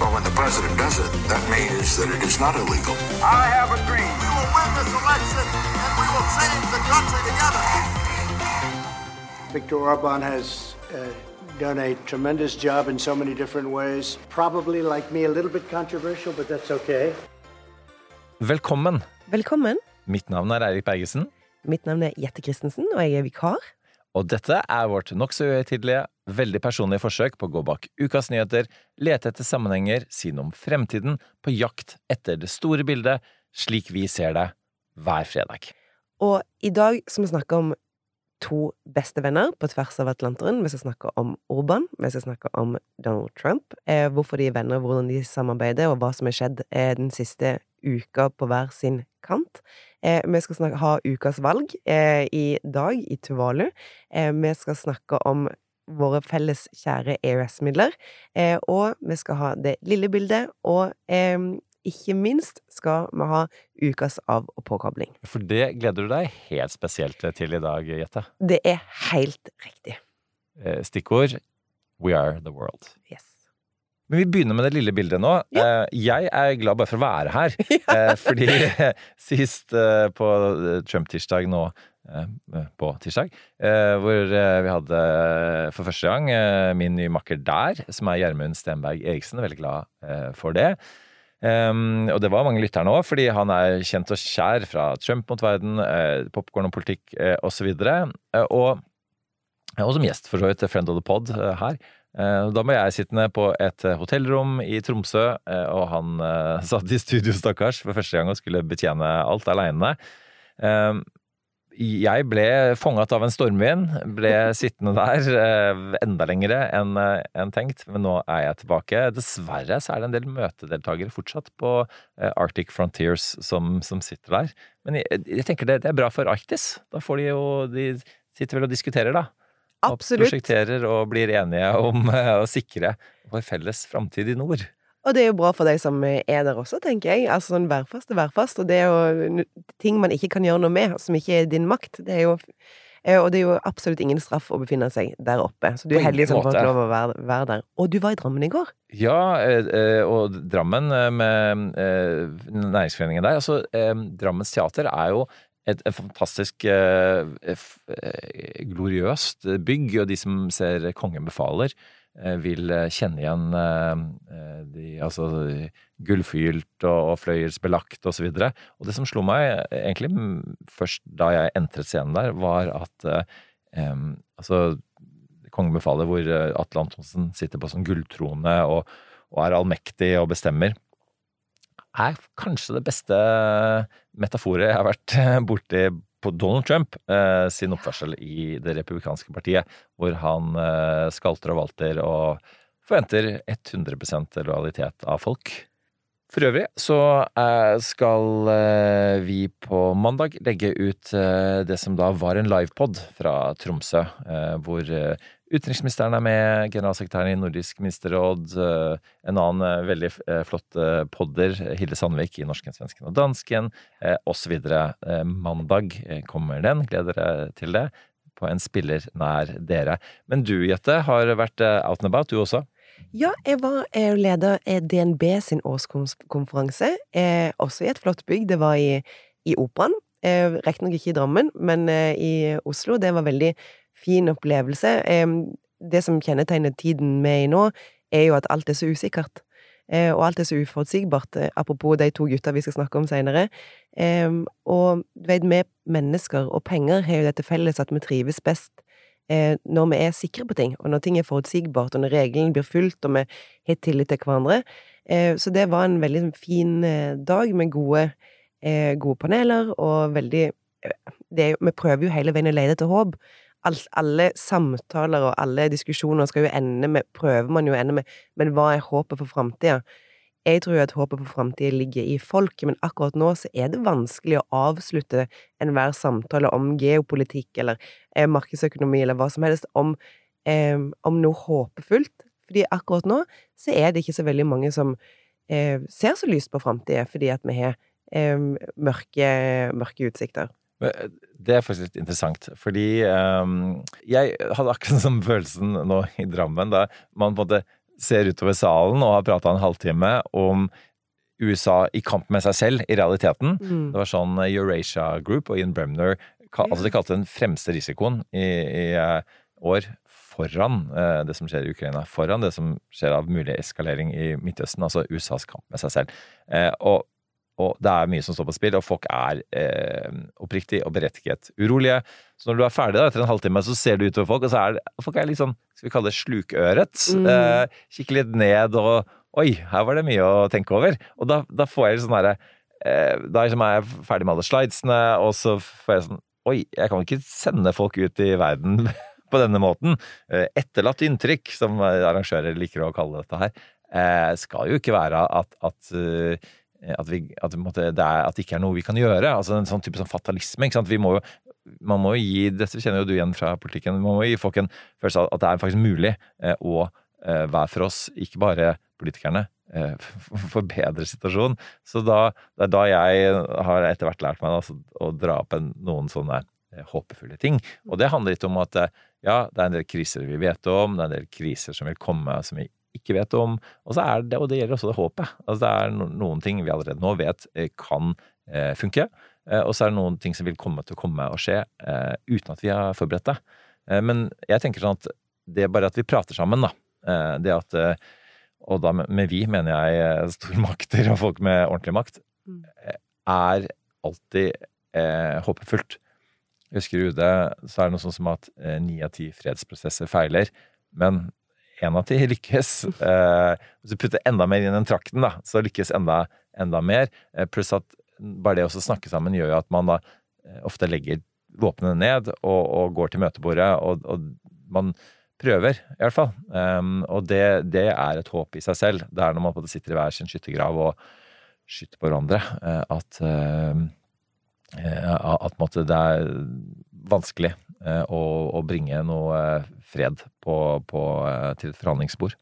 Well, when the president does it, that means that it is not illegal. I have a dream. We will win this election and we will save the country together. Viktor Orban has uh, done a tremendous job in so many different ways. Probably, like me, a little bit controversial, but that's okay. Velkommen. Velkommen. Mitt navn er Eirik Bergesen, Mitt navn er Jette Christensen, og jeg er vikar. og dette er vårt nokså uhøytidelige, veldig personlige forsøk på å gå bak ukas nyheter, lete etter sammenhenger, si noe om fremtiden, på jakt etter det store bildet, slik vi ser det hver fredag. Og i dag skal vi snakke om to bestevenner på tvers av Atlanteren. Vi skal snakke om Orban, vi skal snakke om Donald Trump. Eh, hvorfor de er venner, hvordan de samarbeider, og hva som har skjedd eh, den siste uka på hver sin kant. Eh, vi skal snakke, ha ukas valg eh, i dag i Tuvalu. Eh, vi skal snakke om våre felles kjære EØS-midler. Eh, og vi skal ha det lille bildet, og eh, ikke minst skal vi ha ukas av- og påkobling. For det gleder du deg helt spesielt til i dag, Jette. Det er helt riktig. Eh, Stikkord We are the world. Yes. Men vi begynner med det lille bildet nå. Ja. Jeg er glad bare for å være her. Ja. Fordi sist eh, på Trump-tirsdag nå, eh, på tirsdag, eh, hvor eh, vi hadde eh, for første gang eh, min nye makker der, som er Gjermund Stenberg Eriksen. Veldig glad eh, for det. Um, og det var mange lyttere nå, fordi han er kjent og kjær fra Trump mot verden, eh, popkorn og politikk eh, osv. Eh, og, og som gjest, for så vidt, Friend of the Pod eh, her. Eh, Da må jeg sitte ned på et eh, hotellrom i Tromsø, eh, og han eh, satt i studio, stakkars, for første gang og skulle betjene alt aleine. Eh, Jeg ble fanget av en stormvind, ble sittende der eh, enda lengre enn en tenkt, men nå er jeg tilbake. Dessverre så er det en del møtedeltakere fortsatt på eh, Arctic Frontiers som, som sitter der. Men jeg, jeg tenker det, det er bra for Arktis. Da får de jo De sitter vel og diskuterer, da og prosjekterer og blir enige om eh, å sikre vår felles framtid i nord. Og det er jo bra for deg som er der også, tenker jeg. Altså sånn værfast er værfast, og det er jo ting man ikke kan gjøre noe med, som ikke er din makt. Det er jo eh, og det er jo absolutt ingen straff å befinne seg der oppe. Så du er heldig som får lov å være, være der. Og du var i Drammen i går. Ja, eh, eh, og Drammen med næringsforeningen der. Altså, Drammens teater er jo et, et fantastisk gloriøst bygg, og de som ser Kongen befaler, vil eh, kjenne igjen eh, eh, de altså gullfylt og, og fløyelsbelagt og så. Og det som slo meg eh, egentlig først da jeg entret scenen der, var at eh, altså Kongen befaler, hvor eh, Atle Antonsen sitter på sånn gulltrone og, og er allmektig og bestemmer, er kanskje det beste metaforet jeg har vært borti på Donald Trump eh, sin oppførsel i Det republikanske partiet, hvor han eh, skalter og valter og forventer 100% lojalitet av folk. For øvrig så eh, skal eh, vi på mandag legge ut eh, det som da var en livepod fra Tromsø, hvor utenriksministeren er med, generalsekretæren i Nordisk ministerråd, eh, en annen eh, veldig eh, flott podder, Hilde Sandvik i Norsken, Svensken og Dansken, osv. Mandag kommer den, gleder dere til det, på en spiller nær dere. Men du, Jette, har vært out and about, du også? Ja, jeg var jeg leder DNB sin årskonferanse, også i et flott bygg. Det var i, i Operaen. Riktignok ikke i Drammen, men i Oslo. Det var veldig fin opplevelse. Det som kjennetegner tiden vi er i nå, er jo at alt er så usikkert. Eh, og alt er så uforutsigbart. Eh, apropos de to gutta vi skal snakke om seinere. Og du vet, vi mennesker og penger har jo dette felles at vi trives best eh, når vi er sikre på ting, og når ting er forutsigbart, og når reglene blir fulgt, og vi har tillit til hverandre. Så det var en veldig fin dag med gode, gode paneler, og veldig det Vi prøver jo hele veien å lete etter håp. Alt, alle samtaler og alle diskusjoner skal jo ende med Prøver man jo ende med Men hva er håpet for framtida? Jeg tror jo at håpet for framtida ligger i folket, men akkurat nå så er det vanskelig å avslutte enhver samtale om geopolitikk eller eh, markedsøkonomi eller hva som helst, om, eh, om noe håpefullt. Fordi akkurat nå så er det ikke så veldig mange som eh, ser så lyst på framtida, fordi at vi har eh, mørke, mørke utsikter. Eh, Det er faktisk litt interessant, fordi um, jeg hadde akkurat den samme følelsen nå i Drammen, da man på en måte ser utover salen og har prata en halvtime om USA i kamp med seg selv, i realiteten. Mm. Det var sånn eh, Eurasia Group og Ian Bremner altså De kalte den fremste risikoen i, i eh, år foran eh, det som skjer i Ukraina. Foran det som skjer av mulig eskalering i Midtøsten. Altså USAs kamp med seg selv. Eh, og, og det er mye som står på spill, og folk er eh, oppriktig og berettiget urolige. Så når du er ferdig da, etter en halvtime, så ser du utover folk, og så er folk er litt sånn, skal vi kalle det slukøret. Mm. Eh, kikker litt ned og Oi, her var det mye å tenke over. Og da, da får jeg litt sånn derre eh, Da liksom er jeg ferdig med alle slidesene, og så får jeg sånn Oi, jeg kan ikke sende folk ut i verden på denne måten. Eh, Etterlatt inntrykk, som arrangører liker å kalle dette her, eh, skal jo ikke være at, at eh, at, vi, at, måtte, det er, at det ikke er noe vi kan gjøre. altså En sånn type sånn fatalisme. ikke sant? Vi må jo, man må jo gi, Dette kjenner jo du igjen fra politikken. Man må jo gi folk en følelse av at det er faktisk mulig eh, å eh, hver for oss, ikke bare politikerne, eh, forbedre situasjonen. Så da, det er da jeg har etter hvert lært meg da, å dra opp en, noen sånne eh, håpefulle ting. Og det handler litt om at eh, ja, det er en del kriser vi vet om, det er en del kriser som vil komme som vi ikke vet om. Og så er det, og det gjelder også det håpet. Altså det er noen ting vi allerede nå vet eh, kan eh, funke, eh, og så er det noen ting som vil komme til å komme og skje uten at vi har forberedt det. Men jeg tenker sånn at det er bare at vi prater sammen, da. Det at Og da med, vi mener jeg stormakter og folk med ordentlig makt, Mm. er alltid eh, håpefullt. Jeg husker i UD så er det noe sånn som at ni av ti fredsprosesser feiler, men én av ti lykkes. Eh, hvis du putter enda mer inn i den trakten, da, så lykkes enda, enda mer. Eh, pluss at bare det å snakke sammen gjør jo at man da eh, ofte legger våpnene ned og, og går til møtebordet, og, og man prøver, i hvert fall. Um, og det, det er et håp i seg selv. Det er når man sitter i hver sin skyttergrav og skyter på hverandre, at eh, at det er vanskelig eh, å, å bringe noe eh, fred på, på, eh, til et forhandlingsbord.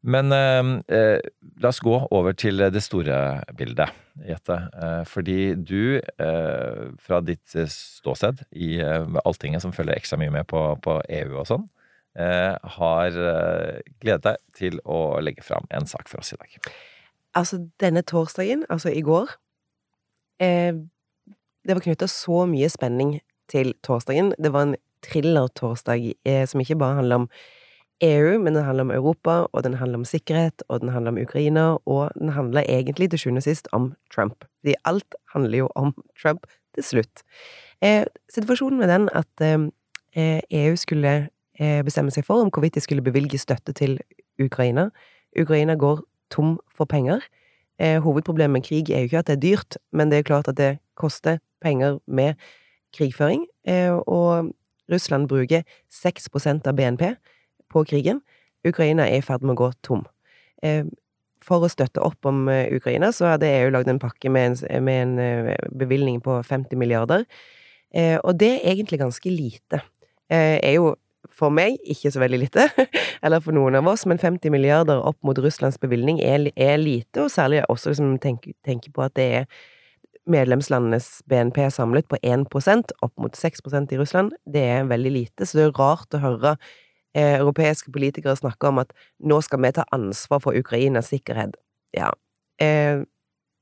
Men eh, eh, la oss gå over til det store bildet, Jette. Eh, fordi du, eh, fra ditt eh, ståsted i eh, Alltinget, som følger ekstra mye med på, på EU og sånn, eh, har eh, gledet deg til å legge fram en sak for oss i dag. Altså, denne torsdagen, altså i går eh, Det var knytta så mye spenning til torsdagen. Det var en thriller-torsdag eh, som ikke bare handler om EU, men den handler om Europa, og den handler om sikkerhet, og den handler om Ukraina, og den handler egentlig til sjuende og sist om Trump. Fordi alt handler jo om Trump til slutt. Eh, situasjonen med den at eh, EU skulle eh, bestemme seg for om hvorvidt de skulle bevilge støtte til Ukraina. Ukraina går tom for penger. Eh, hovedproblemet med krig er jo ikke at det er dyrt, men det er klart at det koster penger med krigføring. Eh, og Russland bruker 6% av BNP på krigen. Ukraina er i ferd med å gå tom. Eh, for å støtte opp om eh, Ukraina, så hadde EU lagd en pakke med en, med en bevilgning på 50 milliarder. Og det er egentlig ganske lite. Er jo for meg ikke så veldig lite, eller for noen av oss, men 50 milliarder opp mot Russlands bevilgning er, er lite, og særlig også liksom tenker tenker på at det er medlemslandenes BNP samlet på 1% opp mot 6% i Russland. Det er veldig lite, så det er rart å høre eh, europeiske politikere snakke om at nå skal vi ta ansvar for Ukrainas sikkerhet. Ja, eh,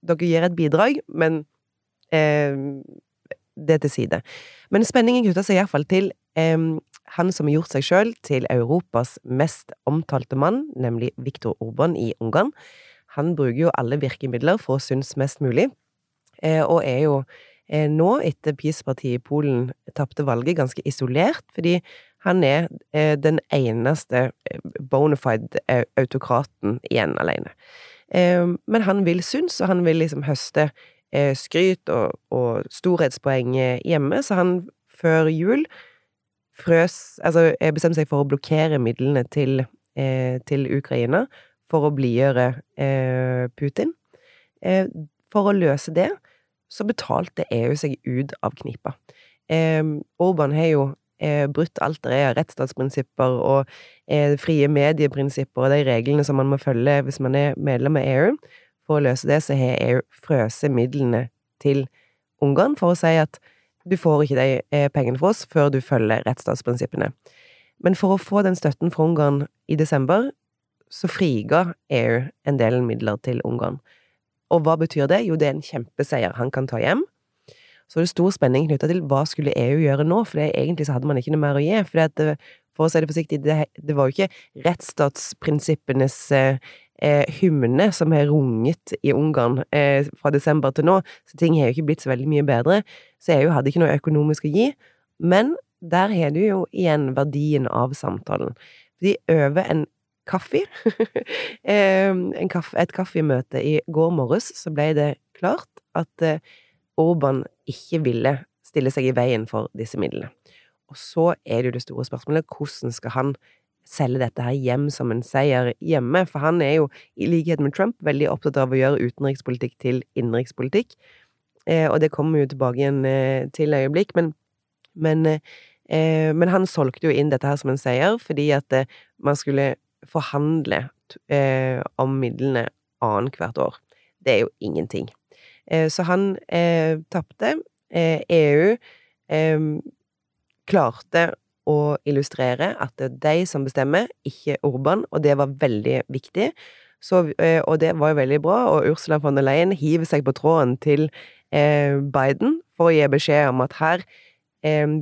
dere gir et bidrag, men eh, det til side. Men spenningen knytter seg iallfall til eh, han som har gjort seg sjøl til Europas mest omtalte mann, nemlig Viktor Orban i Ungarn. Han bruker jo alle virkemidler for å synes mest mulig, og er jo eh, nå, etter PiS-partiet i Polen tapte valget, ganske isolert, fordi han er eh, den eneste eh, bona fide eh, autokraten igjen alene. Eh, men han vil synes, og han vil liksom høste eh, skryt og, og storhetspoeng eh, hjemme, så han før jul frøs Altså eh, bestemte seg for å blokkere midlene til, eh, til Ukraina for å blidgjøre eh, Putin. Eh, for å løse det, så betalte EU seg ut av knipa. Eh, Orban har jo eh, brutt alt det er av rettsstatsprinsipper og eh, frie medieprinsipper og de reglene som man må følge hvis man er medlem av EU. For å løse det, så har EU frøset midlene til Ungarn for å si at du får ikke de eh, pengene fra oss før du følger rettsstatsprinsippene. Men for å få den støtten fra Ungarn i desember, så friga EU en del midler til Ungarn. Og hva betyr det? Jo, det er en kjempeseier han kan ta hjem. Så det er stor spenning knytta til hva skulle EU gjøre nå, for det, egentlig så hadde man ikke noe mer å gi. For det, for å si det forsiktig, det, det var jo ikke rettsstatsprinsippenes eh, eh, hymne som har runget i Ungarn eh, fra desember til nå, så ting har jo ikke blitt så veldig mye bedre. Så EU hadde ikke noe økonomisk å gi. Men der har du jo igjen verdien av samtalen. Fordi over en kaffe, kaffe et kaffemøte i går morges, så ble det klart at eh, Orban ikke ville stille seg i veien for disse midlene. Og så er det jo det store spørsmålet, hvordan skal han selge dette her hjem som en seier hjemme? For han er jo, i likhet med Trump, veldig opptatt av å gjøre utenrikspolitikk til innenrikspolitikk. Eh, og det kommer vi jo tilbake igjen eh, til øyeblikk, men, men, eh, men, han solgte jo inn dette her som en seier, fordi at eh, man skulle forhandle eh, om midlene annethvert år. Det er jo ingenting. Eh, så han eh, tapte. EU klarte å illustrere at det er de som bestemmer, ikke Urban, og det var veldig viktig. Så, og det var jo veldig bra, og Ursula von der Leyen hiver seg på tråden til Biden for å gi beskjed om at her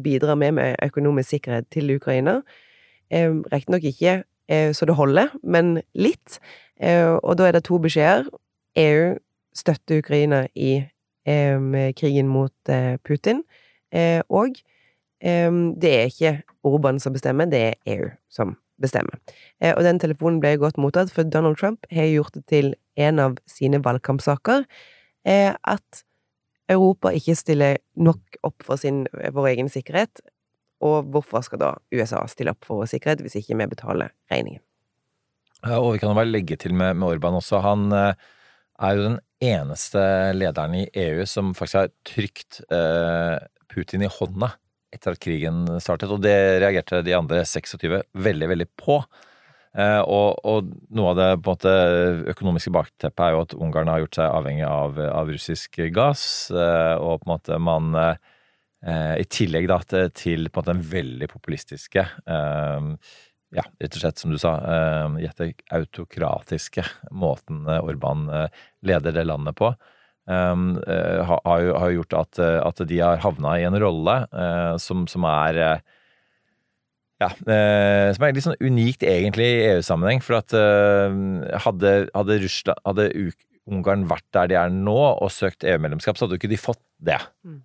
bidrar vi med økonomisk sikkerhet til Ukraina. Riktignok ikke så det holder, men litt. Og da er det to beskjeder. EU støtter Ukraina i eh, krigen mot eh, Putin. Eh, og det er ikke Orban som bestemmer, det er EU som bestemmer. og den telefonen ble godt mottatt, for Donald Trump har gjort det til en av sine valgkampsaker at Europa ikke stiller nok opp for sin, vår egen sikkerhet. Og hvorfor skal da USA stille opp for vår sikkerhet hvis ikke vi betaler regningen? Ja, og vi kan jo bare legge til med, med Orban også. Han er jo den eneste lederen i EU som faktisk har trykt eh, Putin i hånda etter at krigen startet, og det reagerte de andre 26 veldig, veldig på. Eh, og, og, noe av det måte, økonomiske bakteppet er jo at Ungarn har gjort seg avhengig av, av russisk gass, eh, og på en måte man i tillegg da, til på en måte den veldig populistiske ja, rett og slett, som du sa, gjette autokratiske måten eh, Orban uh, leder det landet på, uh, har, har, gjort at, at, de har havna i en rolle som, som, er ja, som er litt sånn unikt egentlig i EU-sammenheng. For at hadde, hadde, Russland, hadde Ungarn vært der de er nå og søkt EU-medlemskap, så hadde jo ikke de fått det. Mm.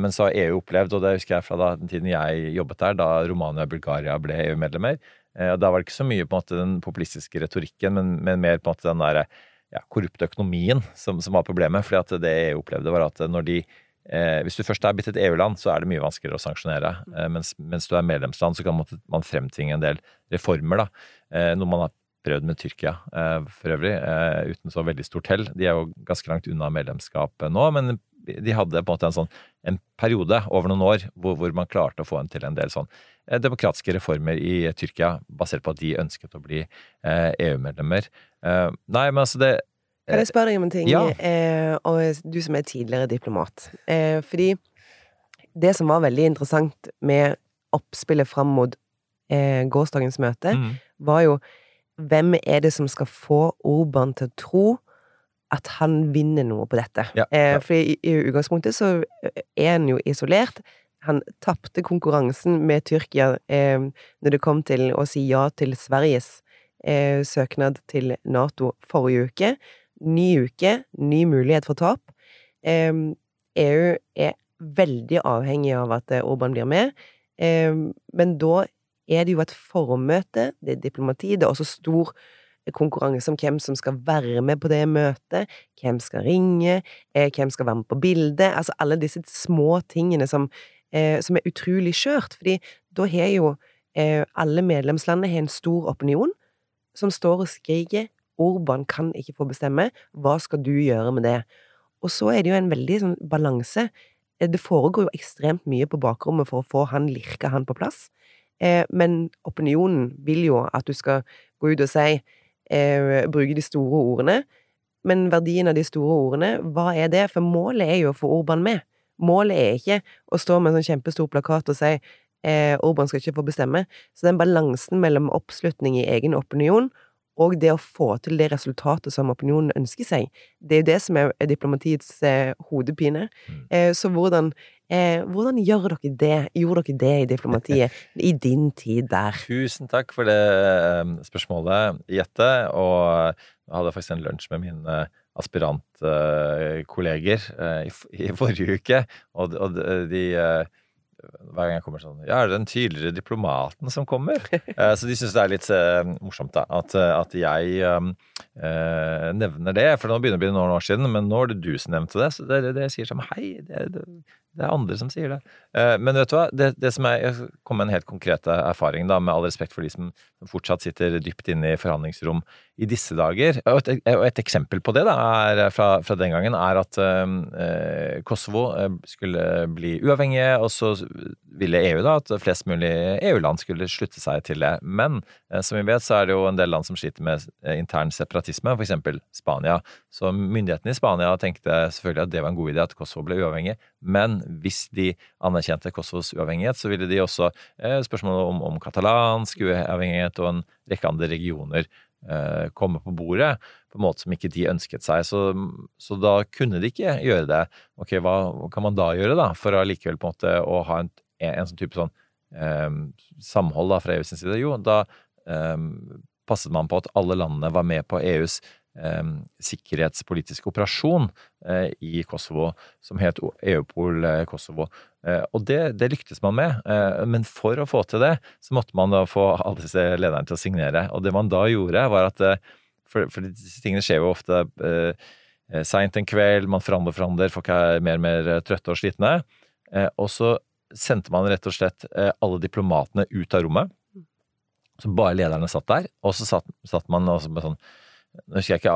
men så har EU opplevd, og det husker jeg fra da, den tiden jeg jobbet der, da Romania og Bulgaria ble EU-medlemmer, Eh, Da var det ikke så mye på en måte den populistiske retorikken, men, men mer på en måte den der, ja, korrupte økonomien som, som, var problemet. fordi at det EU opplevde, var at når de eh, Hvis du først er blitt et EU-land, så er det mye vanskeligere å sanksjonere. Eh, mens, mens, du er medlemsland, så kan man, man fremtvinge en del reformer. da, eh, Noe man har prøvd med Tyrkia eh, for øvrig, eh, uten så veldig stort hell. De er jo ganske langt unna medlemskapet nå, men de hadde på en måte en sånn en periode over noen år hvor, hvor man klarte å få en til en del sånn eh, demokratiske reformer i Tyrkia, basert på at de ønsket å bli eh, EU-medlemmer. Eh, nei, men altså det Kan jeg spørre deg om en ting? Ja. Og du som er tidligere diplomat. Fordi det som var veldig interessant med oppspillet fram mot gårsdagens møte, mm. var jo hvem er det som skal få Orban til å tro at han vinner noe på dette. Ja, ja. Eh, for i, i, utgangspunktet så er han jo isolert. Han tapte konkurransen med Tyrkia eh, når det kom til å si ja til Sveriges eh, søknad til Nato forrige uke. Ny uke, ny mulighet for tap. Eh, EU er veldig avhengig av at eh, Orban blir med, eh, men da er det jo et formøte, det er diplomati, det er også stor konkurranse om hvem som skal være med på det møtet, hvem skal ringe, eh, hvem skal være med på bildet, altså alle disse små tingene som, eh, som er utrolig skjørt, fordi da har jo eh, alle medlemslandene en stor opinion som står og skriker Orban kan ikke få bestemme. Hva skal du gjøre med det? Og så er det jo en veldig sånn balanse. Eh, Det foregår jo ekstremt mye på bakrommet for å få han lirka han på plass. Eh, men opinionen vil jo at du skal gå ut og si eh, Bruke de store ordene. Men verdien av de store ordene, hva er det? For målet er jo å få Orban med. Målet er ikke å stå med en sånn kjempestor plakat og si eh, Orban skal ikke få bestemme. Så den balansen mellom oppslutning i egen opinion og det å få til det resultatet som opinionen ønsker seg, det er jo det som er diplomatiets eh, hodepine. Eh, så hvordan, eh, hvordan gjør dere det? Gjorde dere det i diplomatiet i din tid der? Tusen takk for det eh, spørsmålet, Jette. Og jeg hadde faktisk en lunsj med mine aspirantkolleger i, i forrige uke, og, og de eh, hver gang jeg kommer sånn Ja, er det den tydeligere diplomaten som kommer? Eh, så de syns det er litt eh, morsomt, da. At, eh, at jeg eh, nevner det. For nå begynner det å bli noen år siden, men nå er det du som nevnte det. Så det, det, det jeg sier som hei, det, det, det er andre som sier det. Eh, men vet du hva? Det, det som er, jeg kom med en helt konkret erfaring, da, med all respekt for de som fortsatt sitter dypt inne i forhandlingsrom i disse dager. Og et, et eksempel på det da, er fra, fra den gangen er at eh, Kosovo eh, skulle bli uavhengige, og så ville EU da at flest mulig EU-land skulle slutte seg til det. Men eh, som vi vet, så er det jo en del land som sliter med eh, intern separatisme, f.eks. Spania. Så myndighetene i Spania tenkte selvfølgelig at det var en god idé at Kosovo ble uavhengig, men hvis de anerkjente Kosovos uavhengighet, så ville de også eh, spørsmålet om, om katalansk uavhengighet og en rekke andre regioner eh, komme på bordet på en måte som ikke de ønsket seg. Så, så da kunne de ikke gjøre det. Ok, hva, kan man da gjøre, da, for å likevel på en måte å ha en, en sånn type sånn eh, samhold da fra EUs side? Jo, da eh, passet man på at alle landene var med på EUs sikkerhetspolitiske operasjon eh, i Kosovo, som het Eupol eh, Kosovo. Eh, og det, det lyktes man med, men for å få til det, så måtte man da få alle disse lederne til å signere. Og det man da gjorde, var at For, for disse tingene skjer jo ofte eh, seint en kveld, man forandrer forandrer, folk er mer og mer trøtte og slitne. Og så sendte man rett og slett alle diplomatene ut av rommet. Så bare lederne satt der, og så satt, satt man også med sånn Nå husker jeg ikke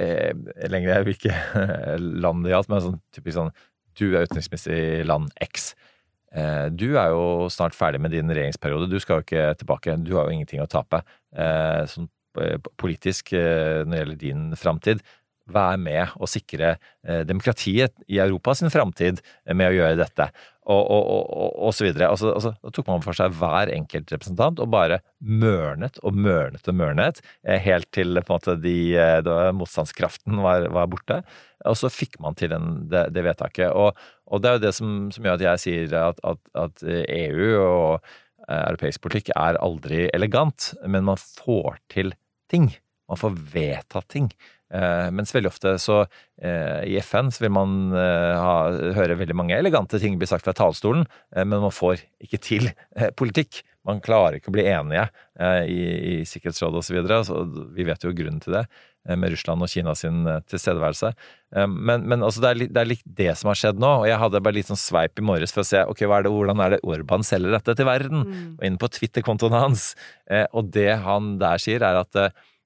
eh, lenger hvilke land det gjaldt, men sånn typisk sånn Du er utenriksminister i land X. Eh, du er jo snart ferdig med din regjeringsperiode. Du skal jo ikke tilbake. Du har jo ingenting å tape. Eh, sånn eh, politisk eh, når det gjelder din framtid. Vær med å sikre eh, demokratiet i Europa sin framtid med å gjøre dette. Og, og, og, og, så videre. Altså, altså, da tok man for seg hver enkelt representant og bare mørnet og mørnet og mørnet, eh, helt til på en måte de, de motstandskraften var, var borte. Og så fikk man til den, det, det vedtaket. Og det er jo det som, som gjør at jeg sier at, at, at EU og eh, europeisk politikk er aldri elegant, men man får til ting. Man får vedtatt ting. Eh, mens veldig ofte så eh, i FN så vil man eh, ha, høre veldig mange elegante ting bli sagt fra talerstolen, men man får ikke til politikk. Man klarer ikke å bli enige i, i Sikkerhetsrådet osv. Så vi vet jo grunnen til det, med Russland og Kina sin tilstedeværelse. Men, men altså det, er litt, det er litt det som har skjedd nå. Og jeg hadde bare litt sånn sveip i morges for å se ok, er det, hvordan er det Orban selger dette til verden. Og inn på Twitter-kontoen hans. Og det han der sier, er at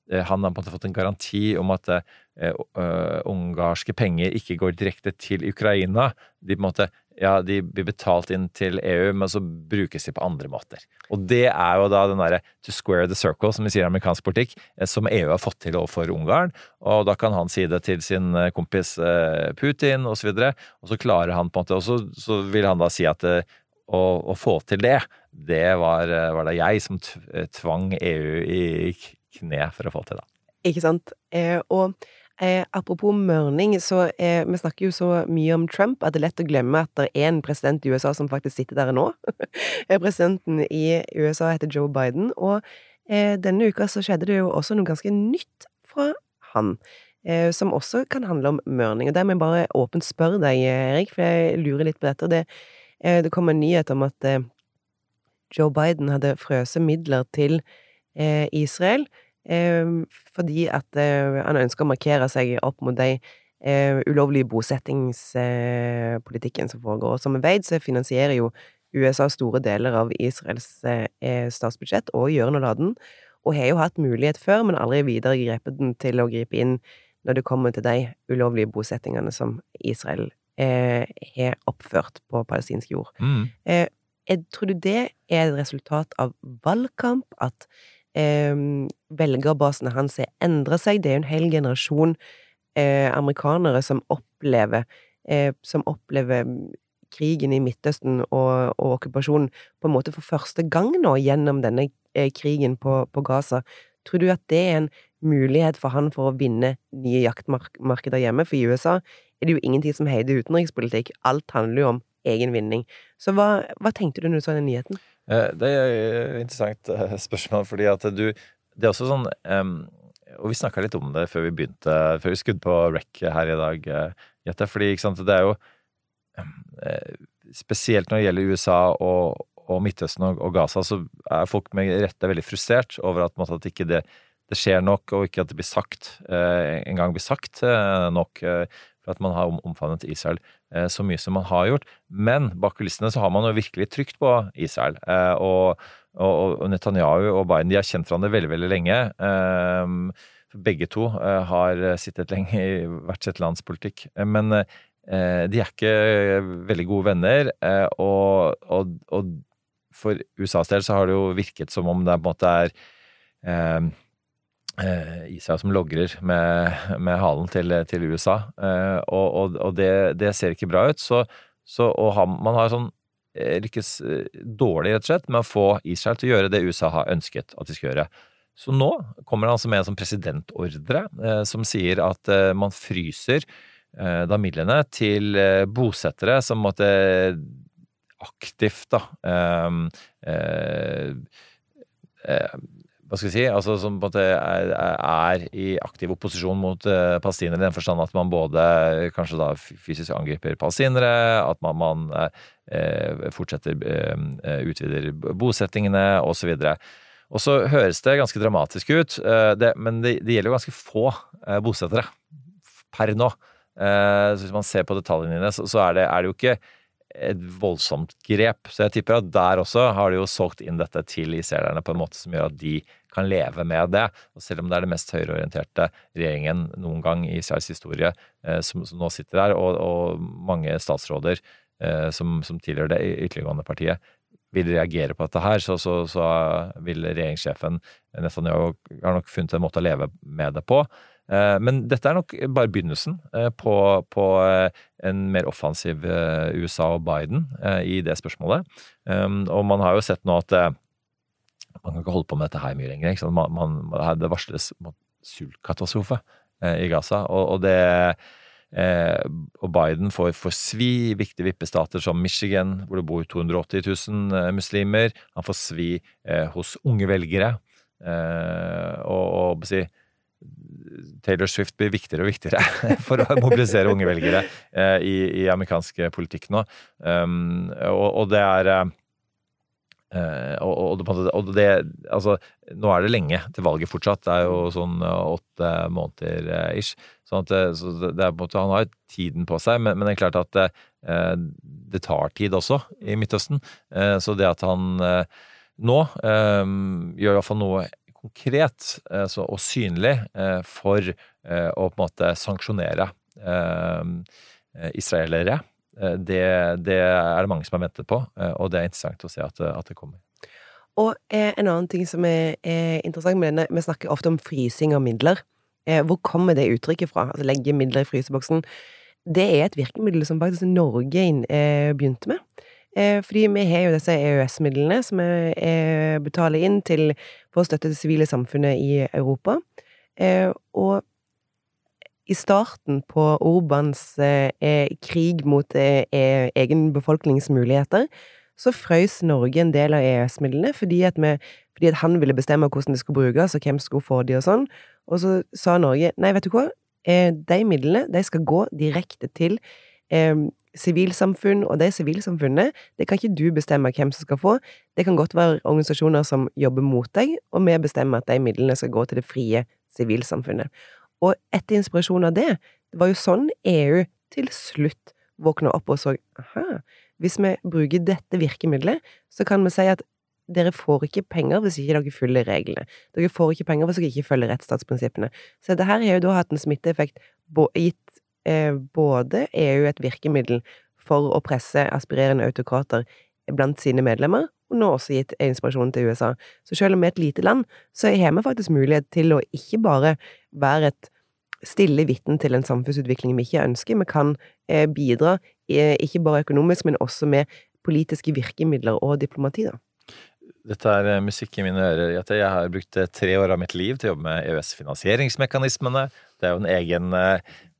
han har på en måte fått en garanti om at uh, ungarske penger ikke går direkte til Ukraina. De måte ja, de blir betalt inn til EU, men så brukes de på andre måter. Og det er jo da den derre to square the circle, som vi sier i amerikansk politikk, eh, som EU har fått til overfor Ungarn. Og da kan han si det til sin eh, kompis Putin Putin, og. Og så klarer han på en måte Og så, så vil han da si at eh, å, å få til det, det var, eh, var det jeg som eh, tvang EU i kne for å få til, da. Ikke sant? Eh, og eh, apropos mørning, så eh, vi snakker jo så mye om Trump at det er lett å glemme at det er en president i USA som faktisk sitter der nå. Eh, Presidenten i USA heter Joe Biden, og eh, denne uka så skjedde det jo også noe ganske nytt fra han. Eh, som også kan handle om mørning. Og der må jeg bare åpent spørre deg, Erik, for jeg lurer litt på dette. Det, det kom en nyhet om at Joe Biden hadde frøst midler til Israel eh, fordi at eh, han ønsker å markere seg opp mot de eh, ulovlige bosettingspolitikken som foregår. Og som vi vet, så finansierer jo USA store deler av Israels eh, statsbudsjett og gjør noe av den. og har jo hatt mulighet før, men aldri videre grepet den til å gripe inn når det kommer til de ulovlige bosettingene som Israel eh, har oppført på palestinsk jord. Mm. Eh, jeg tror du det er et resultat av valgkamp, at eh, velgerbasene hans har endra seg? Det er jo en hel generasjon eh, amerikanere som opplever eh, Som opplever krigen i Midtøsten og, og, okkupasjonen på en måte for første gang nå gjennom denne eh, krigen på, på, Gaza. Tror du at det er en mulighet for han for å vinne nye jaktmarkeder hjemme? For i USA er det jo ingenting som heter utenrikspolitikk. Alt handler jo om egen vinning. Så hva, hva tenkte du når du så den nyheten? Eh, det er et interessant eh, spørsmål, fordi at du Det er også sånn Og vi snakka litt om det før vi begynte, før vi skudde på rec her i dag, Jette. Fordi sant, det er jo Spesielt når det gjelder USA og, og Midtøsten og, og, Gaza, så er folk med rette veldig frustrert over at, måte, at ikke det, det skjer nok, og ikke at det blir sagt eh, engang blir sagt eh, nok. Eh, for at man har omfavnet Israel eh, så mye som man har gjort. Men bak kulissene så har man jo virkelig trykt på Israel. Eh, og, Netanyahu og Biden de har kjent hverandre veldig, veldig lenge. Eh, begge to har sittet lenge i hvert sitt lands politikk. Men de er ikke veldig gode venner. Og, og, for USAs del så har det jo virket som om det på en måte er Eh, Israel som logrer med, med halen til, til USA. Eh, og, og, og det, det, ser ikke bra ut. Så, så ha, man har sånn eh, lykkes dårlig, rett og slett, med å få Israel til å gjøre det USA har ønsket at de skal gjøre. Så nå kommer det altså med en sånn presidentordre eh, som sier at eh, man fryser eh, da midlene til bosettere som måtte aktivt da hva skal vi si, altså som på en måte er, er i aktiv opposisjon mot uh, palestinere, i den forstand at man både kanskje da fysisk angriper palestinere, at man, man uh, fortsetter uh, utvider bosettingene osv. Og så høres det ganske dramatisk ut, det, men det, det, gjelder jo ganske få bosettere per nå. så hvis man ser på detaljene, så, så er, det, er det jo ikke et voldsomt grep. Så jeg tipper at der også har de jo solgt inn dette til israelerne på en måte som gjør at de kan leve med det. Og selv om det er det mest høyreorienterte regjeringen noen gang i Israels historie eh, som, som, nå sitter der, og, og mange statsråder eh, som, som, tilhører det ytterliggående partiet, vil reagere på dette her, så, så, så vil regjeringssjefen Netanyahu har nok funnet en måte å leve med det på. Eh, men dette er nok bare begynnelsen eh, på, på eh, en mer offensiv USA og Biden i det spørsmålet. Og man har jo sett nå at man kan ikke holde på med dette her mye lenger. Man, man, det varsles sultkatastrofe i Gaza, og, og det og Biden får, får svi viktige vippestater som Michigan, hvor det bor 280 000 eh, muslimer. Han får svi eh, hos unge velgere. og, og si, Taylor Swift blir viktigere og viktigere for å mobilisere unge velgere eh, i, i, amerikansk politikk nå. Um, og, og, det er uh, og, og, det Altså, nå er det lenge til valget fortsatt. Det er jo sånn åtte måneder uh, ish. Sånn at, så det er på en måte, Han har tiden på seg, men, men det er klart at uh, det tar tid også i Midtøsten. så det at han nå gjør i hvert fall noe konkret eh, så, og synlig eh, for eh, å på en måte sanksjonere israelere. Det, det, er det mange som har ventet på, og det er interessant å se at, at det kommer. Og en annen ting som er, er, interessant med denne, vi snakker ofte om frysing av midler. Hvor kommer det uttrykket fra? Altså legge midler i fryseboksen. Det er et virkemiddel som faktisk Norge begynte med. Eh, fordi vi har jo disse EØS-midlene som vi eh, betaler inn til for å støtte det sivile samfunnet i Europa. Eh, og i starten på Orbans krig mot egen befolkningsmuligheter, så frøys Norge en del av EØS-midlene fordi, fordi, at han ville bestemme hvordan de skulle brukes, og hvem skulle få de og sånn. Og så sa Norge nei, vet du hva, de midlene de skal gå direkte til sivilsamfunn, og de sivilsamfunnet, det kan ikke du bestemme hvem som skal få. Det kan godt være organisasjoner som jobber mot deg, og vi bestemmer at de midlene skal gå til det frie sivilsamfunnet. Og etter inspirasjon av det, det var jo sånn EU til slutt våkna opp og så aha, hvis vi bruker dette virkemidlet, så kan vi si at dere får ikke penger hvis ikke dere følger reglene. Dere får ikke penger hvis dere ikke følger rettsstatsprinsippene. Så dette har jo da hatt en smitteeffekt, gitt eh, både EU et virkemiddel for å presse aspirerende autokrater blant sine medlemmer, og nå også gitt inspirasjon til USA. Så selv om vi er et lite land, så har vi faktisk mulighet til å ikke bare være et stille vitne til en samfunnsutvikling vi ikke ønsker. Vi kan eh, bidra, eh, ikke bare økonomisk, men også med politiske virkemidler og diplomati, da. Dette er eh, musikk i mine ører. Jeg har brukt tre år av mitt liv til å jobbe med EØS-finansieringsmekanismene. Det er jo en egen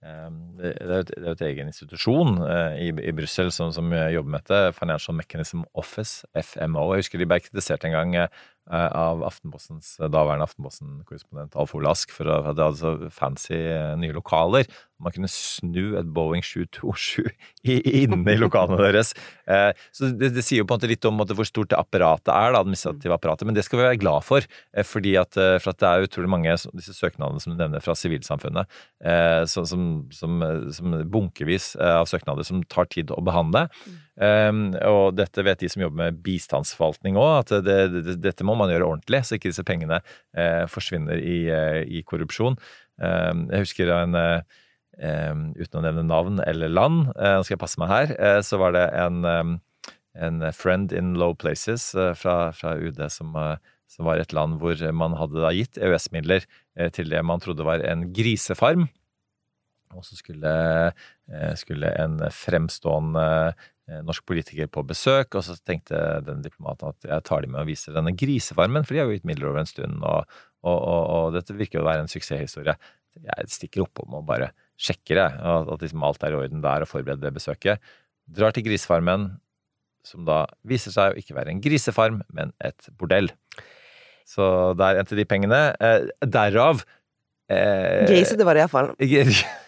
et- det er jo et egen institusjon eh, i, i Brussel som, som jobber med dette. Financial Mechanism Office, FMO. Jeg husker de ble kritisert en gang eh, av Aftenpostens daværende Aftenposten-korrespondent Alf Ole Ask for at de hadde så fancy eh, nye lokaler. Man kunne snu et Boeing 727 inne i lokalene deres. Eh, Så det, det sier jo på en måte litt om hvor stort det apparatet er, det administrative apparatet, men det skal vi være glad for. eh, Fordi at, eh, for at det er utrolig mange av disse søknadene som du nevner fra sivilsamfunnet, eh, som, som, som bunkevis eh, av søknader som tar tid å behandle. Um, og dette vet de som jobber med bistandsforvaltning òg, at det, det, dette må man gjøre ordentlig, så ikke disse pengene eh, forsvinner i, eh, i korrupsjon. Um, jeg husker en eh, um, uten å nevne navn eller land, eh, nå skal jeg passe meg her, eh, så var det en, um, en friend in low places fra, fra UD som, som var et land hvor man hadde da gitt EØS-midler til det man trodde var en grisefarm. Og så skulle, skulle en fremstående norsk politiker på besøk, og så tenkte den diplomaten at jeg tar de med og viser denne grisefarmen, for de har jo gitt midler over en stund, og, og, og, og dette virker jo å være en suksesshistorie. Jeg stikker oppom og bare sjekker jeg, at, liksom alt er i orden der og forbereder det besøket. Drar til grisefarmen, som da viser seg å ikke være en grisefarm, men et bordell. Så der endte de pengene. Eh, derav eh, Grisete var det iallfall.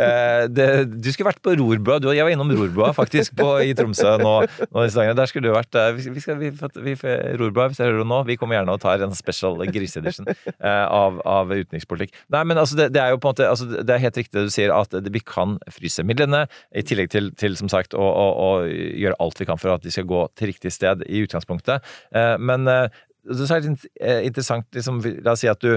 Eh, det, du skulle vært på Rorbua. Du, jeg var innom Rorbua faktisk på, i Tromsø nå, nå. Der skulle du vært. eh, Vi, skal, vi, vi, Rorbua, hvis jeg hører det nå, vi kommer gjerne og tar en special griseedition eh, av, av utenrikspolitikk. Nei, men altså, det, det er jo på en måte altså, Det er helt riktig det du sier, at vi kan fryse midlene, i tillegg til, til som sagt, å, å, å gjøre alt vi kan for at de skal gå til riktig sted i utgangspunktet. Men så er det interessant, liksom, la oss si at du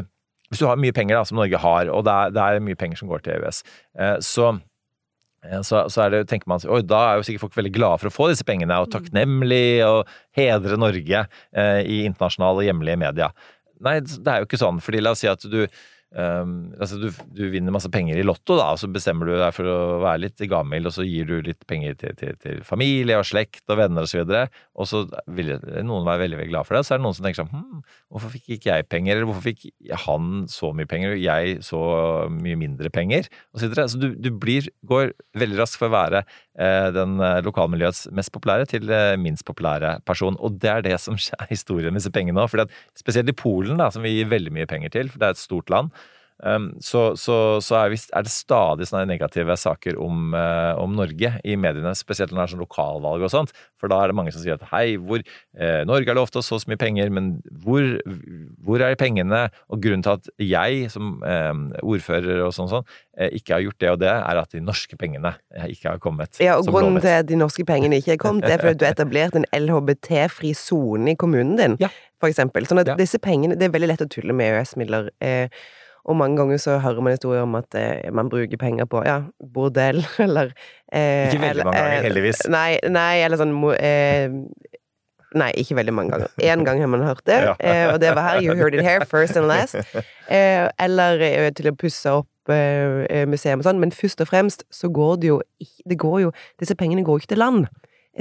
hvis du har mye penger, da, som Norge har, og det er, det er mye penger som går til EØS, eh, så eh, så, så er det, tenker man oi, da er jo sikkert folk veldig glade for å få disse pengene, og takknemlig og hedre Norge eh, i internasjonale og hjemlige media. Nei, det er jo ikke sånn, fordi la oss si at du Um, altså du, du vinner masse penger i Lotto, da, og så bestemmer du deg for å være litt gammel, og så gir du litt penger til, til, til familie og slekt og venner osv., og, så og så vil noen være veldig veldig glad for det. Og så er det noen som tenker sånn hm, hvorfor fikk ikke jeg penger, eller hvorfor fikk han så mye penger, og jeg så mye mindre penger, og så. Så du, du blir, går veldig raskt for å være den eh, lokalmiljøets mest populære til eh, minst populære person, og det er det som er historien med disse pengene òg. Spesielt i Polen, da, som vi gir veldig mye penger til, for det er et stort land. Um, så, så, så er, vi, er det stadig sånne negative saker om, eh, om Norge i mediene, spesielt når det er sånn lokalvalg og sånt. For da er det mange som sier at hei, hvor, eh, Norge har lovt oss så så mye penger, men hvor, hvor er pengene? Og grunnen til at jeg som eh, ordfører og sånn, sånn eh, ikke har gjort det og det, er at de norske pengene eh, ikke har kommet. Ja, og grunnen lovet. til at de norske pengene ikke er kommet, det er fordi du har etablert en LHBT-fri sone i kommunen din, Ja. for eksempel. Sånn at Ja. disse pengene Det er veldig lett å tulle med EØS-midler. Eh, og mange ganger så hører man historier om at eh, man bruker penger på ja, bordell, eller eh, Ikke veldig mange ganger, eh, heldigvis. Nei, nei, eller sånn eh, Nei, ikke veldig mange ganger. Én gang har man hørt det, Ja. eh, og det var her. You heard it here, first and last. Eh, eller til å pusse opp museum og sånn, men først og fremst så går det jo Det går jo Disse pengene går jo ikke til land.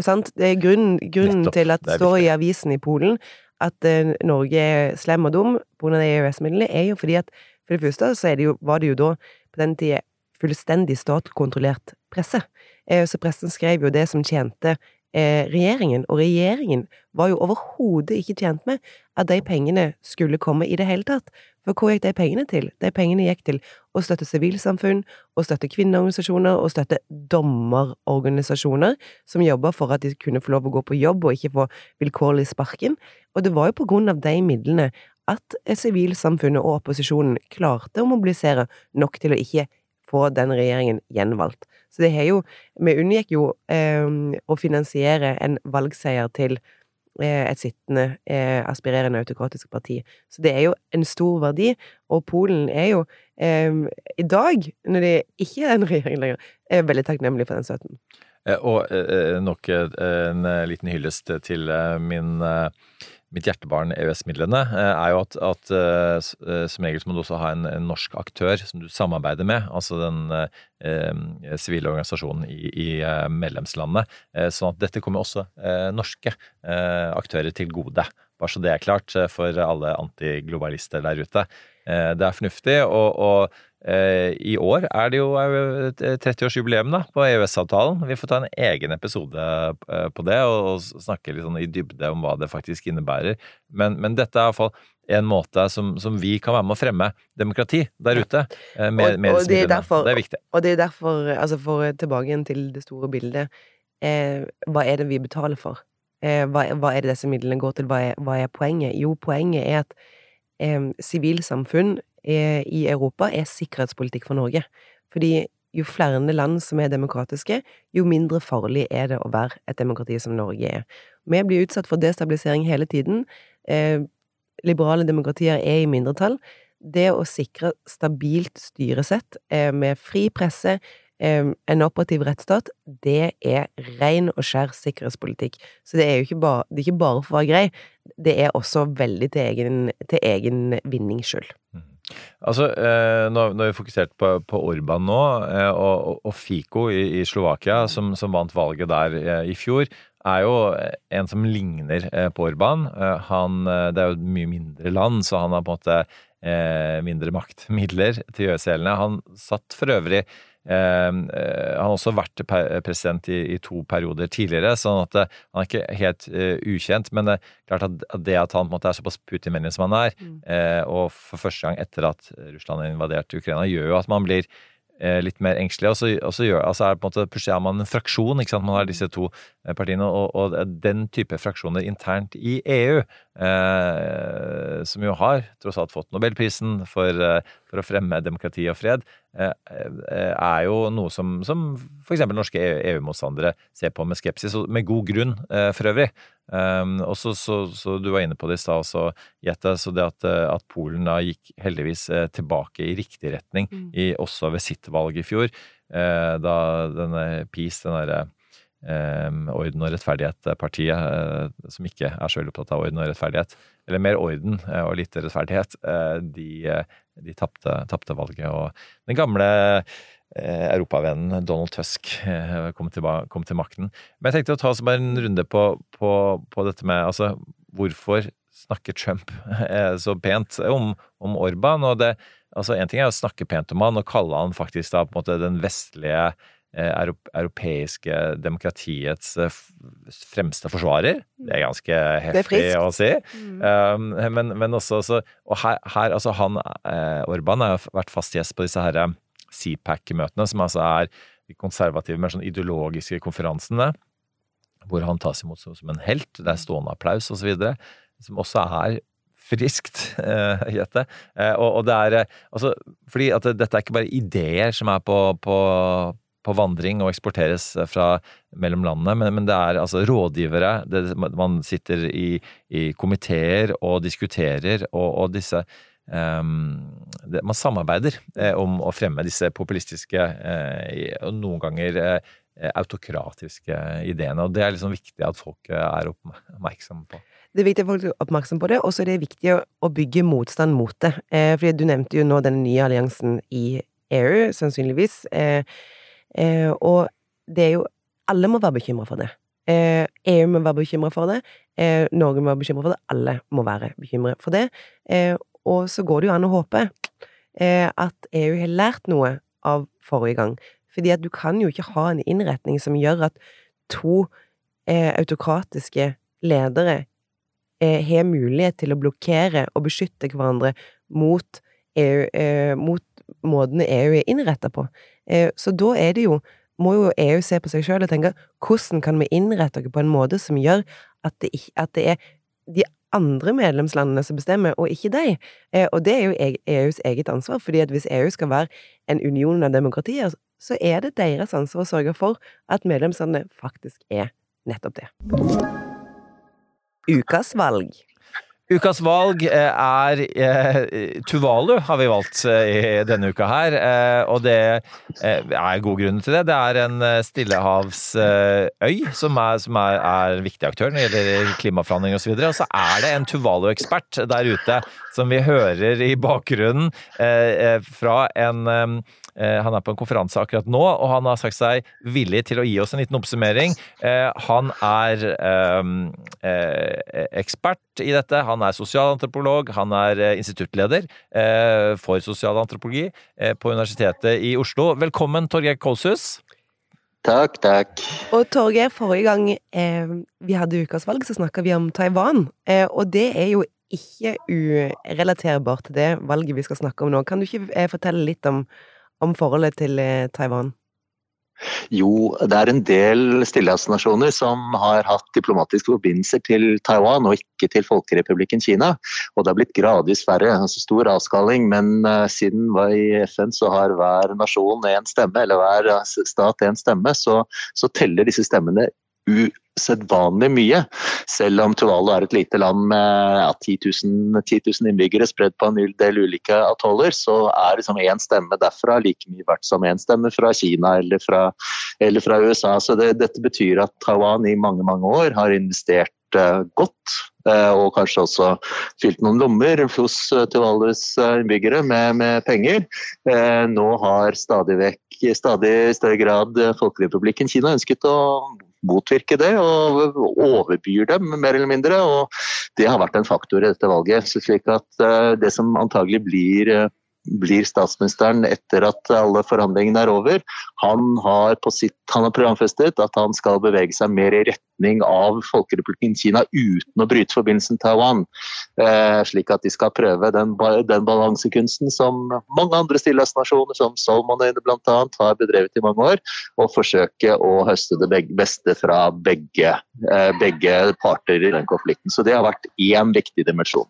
Sant? Det er grunnen, grunnen Nettopp. til at Det står i avisen i Polen at Norge er slem og dum pga. EØS-midlene, er jo fordi at for det første så det jo, var det jo da på den tida fullstendig statkontrollert presse. Eh, så pressen skrev jo det som tjente eh, regjeringen, og regjeringen var jo overhodet ikke tjent med at de pengene skulle komme i det hele tatt. For hvor gikk de pengene til? De pengene gikk til å støtte sivilsamfunn, å støtte kvinneorganisasjoner, å støtte dommerorganisasjoner som jobba for at de kunne få lov å gå på jobb og ikke få vilkårlig sparken. Og det var jo på grunn av de midlene at sivilsamfunnet og opposisjonen klarte å mobilisere nok til å ikke få den regjeringen gjenvalgt. Så det har jo Vi unngikk jo eh, å finansiere en valgseier til eh, et sittende, eh, aspirerende autokratisk parti. Så det er jo en stor verdi, og Polen er jo eh, i dag, når det ikke er en regjering lenger, er veldig takknemlig for den støtten. Eh, Og eh, nok eh, en eh, liten hyllest til min, mitt hjertebarn EØS-midlene, eh, er jo at, at eh, eh, som regel så må du også ha en, en norsk aktør som du samarbeider med, altså den eh, organisasjonen i, i medlemslandet. Eh, Sånn at dette kommer også eh, norske aktører til gode. Bare så det er klart for alle antiglobalister der ute. Det er fornuftig, og, og i år er det jo er jo et 30-årsjubileum da, på EØS-avtalen. Vi får ta en egen episode eh, på det og, og snakke litt sånn i dybde om hva det faktisk innebærer. Men, men dette er iallfall en måte som, som vi kan være med å fremme demokrati der ute. eh, Med, Og- med og disse det er derfor- det er viktig. Og det er derfor, altså for tilbake til det store bildet, eh, hva er det vi betaler for? Eh, hva, hva er det disse midlene går til? Hva er, hva er poenget? Jo, poenget er at eh, sivilsamfunn eh, i Europa er sikkerhetspolitikk for Norge. Fordi jo flere land som er demokratiske, jo mindre farlig er det å være et demokrati som Norge er. Vi blir utsatt for destabilisering hele tiden. Eh, liberale demokratier er i mindretall. Det å sikre stabilt styresett eh, med fri presse, eh, en operativ rettsstat, det er ren og skjær sikkerhetspolitikk. Så det er jo ikke bare, det er ikke bare for å være grei, det er også veldig til egen, til egen vinnings skyld. Altså, eh, nå, har vi fokusert på, på Orban nå, eh, og, og, Fico i, i Slovakia, som, som vant valget der eh, i fjor, er jo en som ligner eh, på Orban. Eh, han, eh, det er jo et mye mindre land, så han har på en måte eh, mindre maktmidler til seg. Han satt for øvrig eh, eh, Han har også vært president i, to perioder tidligere, sånn at eh, han er ikke helt eh, ukjent. Men det er klart at, det at han er såpass Putin-vennlig som han er, eh, og for første gang etter at Russland har invadert Ukraina, gjør jo at man blir eh, litt mer engstelig. Og så, og så gjør, altså er måte, er man en fraksjon. ikke sant? Man har disse to eh, partiene, og, og den type fraksjoner internt i EU, eh, som jo har tross alt fått Nobelprisen for, eh, for å fremme demokrati og fred, eh, eh, er jo noe som, som f.eks. norske EU-motstandere ser på med skepsis, og med god grunn eh, for øvrig. Um, og så, så, så du var inne på det i stad også, Jette, så det at, at Polen da gikk heldigvis tilbake i riktig retning, i, også ved sitt valg i fjor, da denne PiS, den derre eh, Orden og rettferdighet-partiet, eh, som ikke er så veldig opptatt av orden og rettferdighet, eller mer orden eh, og lite rettferdighet, eh, de, de tapte, valget. Og den gamle eh, europavennen Donald Tusk eh, kom til, kom til makten. Men jeg tenkte å ta oss bare en runde på, på, på dette med altså, hvorfor snakker Trump eh, så pent om, om Orban? Og altså, en ting er å snakke pent om han og kalle han faktisk da på en måte den vestlige europeiske demokratiets eh, fremste forsvarer. Det er ganske heftig er å si. Um, men, men også, så, Og her, her altså han, eh, Orban har vært fast gjest på disse her eh, CPAC-møtene, som altså er de konservative, mer sånn ideologiske konferansene, hvor han tas imot som som en helt. Det er stående applaus osv. Som også er friskt, gjette. Jette. Eh, og, og det er eh, altså Fordi at dette er ikke bare ideer som er på, på, på vandring og eksporteres fra mellom landene, men, men det er altså rådgivere. Det, man sitter i, i komiteer og diskuterer, og, og disse um, det, Man samarbeider eh, om å fremme disse populistiske eh, og noen ganger eh, autokratiske ideene. Og det er liksom viktig at folk eh, er oppmerksomme på. Det er viktig at folk er oppmerksomme på det, og så er det viktig å bygge motstand mot det. Eh, fordi du nevnte jo nå den nye alliansen i EU, sannsynligvis. Eh, og det er jo Alle må være bekymra for det. Eh, EU må være bekymra for det. Eh, Norge må være bekymra for det. Alle må være bekymra for det. Eh, og så går det jo an å håpe eh, at EU har lært noe av forrige gang. Fordi at du kan jo ikke ha en innretning som gjør at to eh, autokratiske ledere har mulighet til å blokkere og beskytte hverandre mot, EU, mot måtene EU er innretta på. Eh, så da er det jo må jo EU se på seg sjøl og tenke hvordan kan vi innrette oss på en måte som gjør at det, at det er de andre medlemslandene som bestemmer, og ikke de. Eh, og det er jo e- EUs eget ansvar, fordi at hvis EU skal være en union av demokratier, så er det deres ansvar å sørge for at medlemslandene faktisk er nettopp det. Ukas valg. Ukas valg eh, er eh, Tuvalu, har vi valgt eh, i denne uka her. Og det er gode grunner til det. Det er en eh, stillehavsøy som, er, som er, er en viktig aktør når det gjelder klimaforhandlinger osv. Og så er det en Tuvalu-ekspert der ute som vi hører i bakgrunnen fra en han er på en konferanse akkurat nå, og han har sagt seg villig til å gi oss en liten oppsummering. Eh, Han er eh, eh, ekspert i dette. Han er sosialantropolog. Han er eh, instituttleder eh, for sosialantropologi eh, på Universitetet i Oslo. Velkommen, Torgeir Kolshus. Takk, takk. Og Torgeir, forrige gang eh, vi hadde ukas valg, så snakka vi om Taiwan. Eh, og det er jo ikke urelaterbart til det valget vi skal snakke om nå. Kan du ikke eh, fortelle litt om, om forholdet til eh, Taiwan? Jo, det er en del stillehavsnasjoner som har hatt diplomatiske forbindelser til Taiwan og ikke til Folkerepublikken Kina. Og det har blitt gradvis færre. altså Stor avskaling, men uh, siden i FN så har hver nasjon én stemme, eller hver stat én stemme, så, så teller disse stemmene usedvanlig mye. Selv om Tuvalu er et lite land med ja, 10, 000, 10 000 innbyggere spredd på en del ulike atoller, så er liksom én stemme derfra like mye verdt som én stemme fra Kina eller fra, eller fra USA. Så det, dette betyr at Taiwan i mange, mange år har investert uh, godt og kanskje også fylt noen lommer hos Tuvalus innbyggere med, med penger. Nå har stadig vekk, i stadig større grad Folkerepublikken Kina ønsket å motvirke det og overbyr dem, mer eller mindre. og Det har vært en faktor i dette valget. Så slik at Det som antagelig blir blir statsministeren etter at alle forhandlingene er over. Han har, sitt, han har programfestet at han skal bevege seg mer i retning av Folkerepublikken Kina uten å bryte forbindelsen til Taiwan. Eh, slik at de skal prøve den, den balansekunsten som mange andre stillehavsnasjoner, som Solmonøyene bl.a., har bedrevet i mange år, og forsøke å høste det beste fra begge, eh, begge parter i den konflikten. Så det har vært én viktig dimensjon.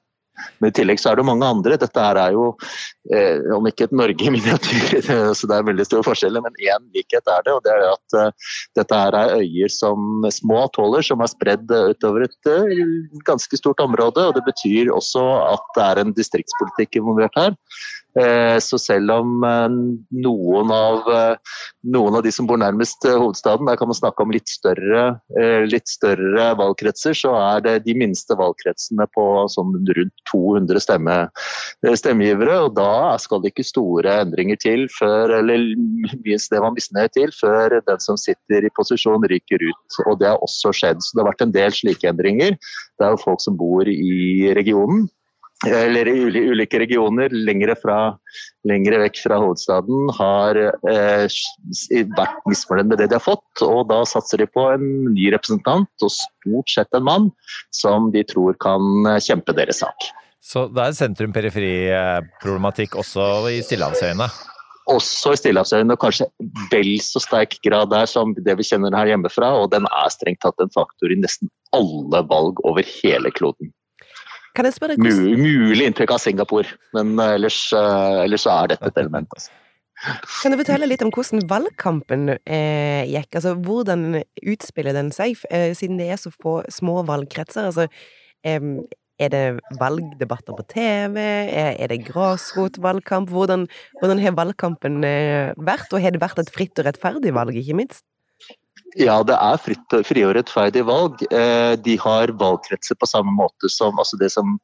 Men i tillegg så er det mange andre. Dette her er jo, eh, om ikke et Norge i miniatyr, så det er veldig store forskjeller, men én likhet er det. Og det er at eh, dette her er øyer som små atoller som er spredd utover et eh, ganske stort område. Og det betyr også at det er en distriktspolitikk involvert her. Eh, så selv om noen av, noen av de som bor nærmest hovedstaden, der kan man snakke om litt større, litt større valgkretser, så er det de minste valgkretsene på sånn rundt 200 stemme, stemmegivere. Og da skal det ikke store endringer til før, eller minst det man misnøye til, før den som sitter i posisjon ryker ut. Og det har også skjedd. Så det har vært en del slike endringer. Det er jo folk som bor i regionen eller i ulike regioner lengre, fra, lengre vekk fra hovedstaden, har eh, vært misfornøyd med det de har fått. Og da satser de på en ny representant, og stort sett en mann, som de tror kan kjempe deres sak. Så det er sentrum-periferi-problematikk også i Stillehavsøyene? Også i Stillehavsøyene, og kanskje vel så sterk grad der som det vi kjenner her hjemmefra. Og den er strengt tatt en faktor i nesten alle valg over hele kloden. Kan jeg spørre hvordan... Mulig inntrykk av Singapore, men ellers, ellers er dette et element. Altså. Kan du fortelle litt om hvordan valgkampen eh, gikk? Altså, hvordan utspiller den seg, eh, siden det er så få små valgkretser? Altså, eh, er det valgdebatter på TV? Er, er det grasrotvalgkamp? Hvordan, hvordan har valgkampen vært? Og har det vært et fritt og rettferdig valg, ikke minst? Ja, det er fritt, fri og rettferdig valg. De har valgkretser på samme måte som altså det som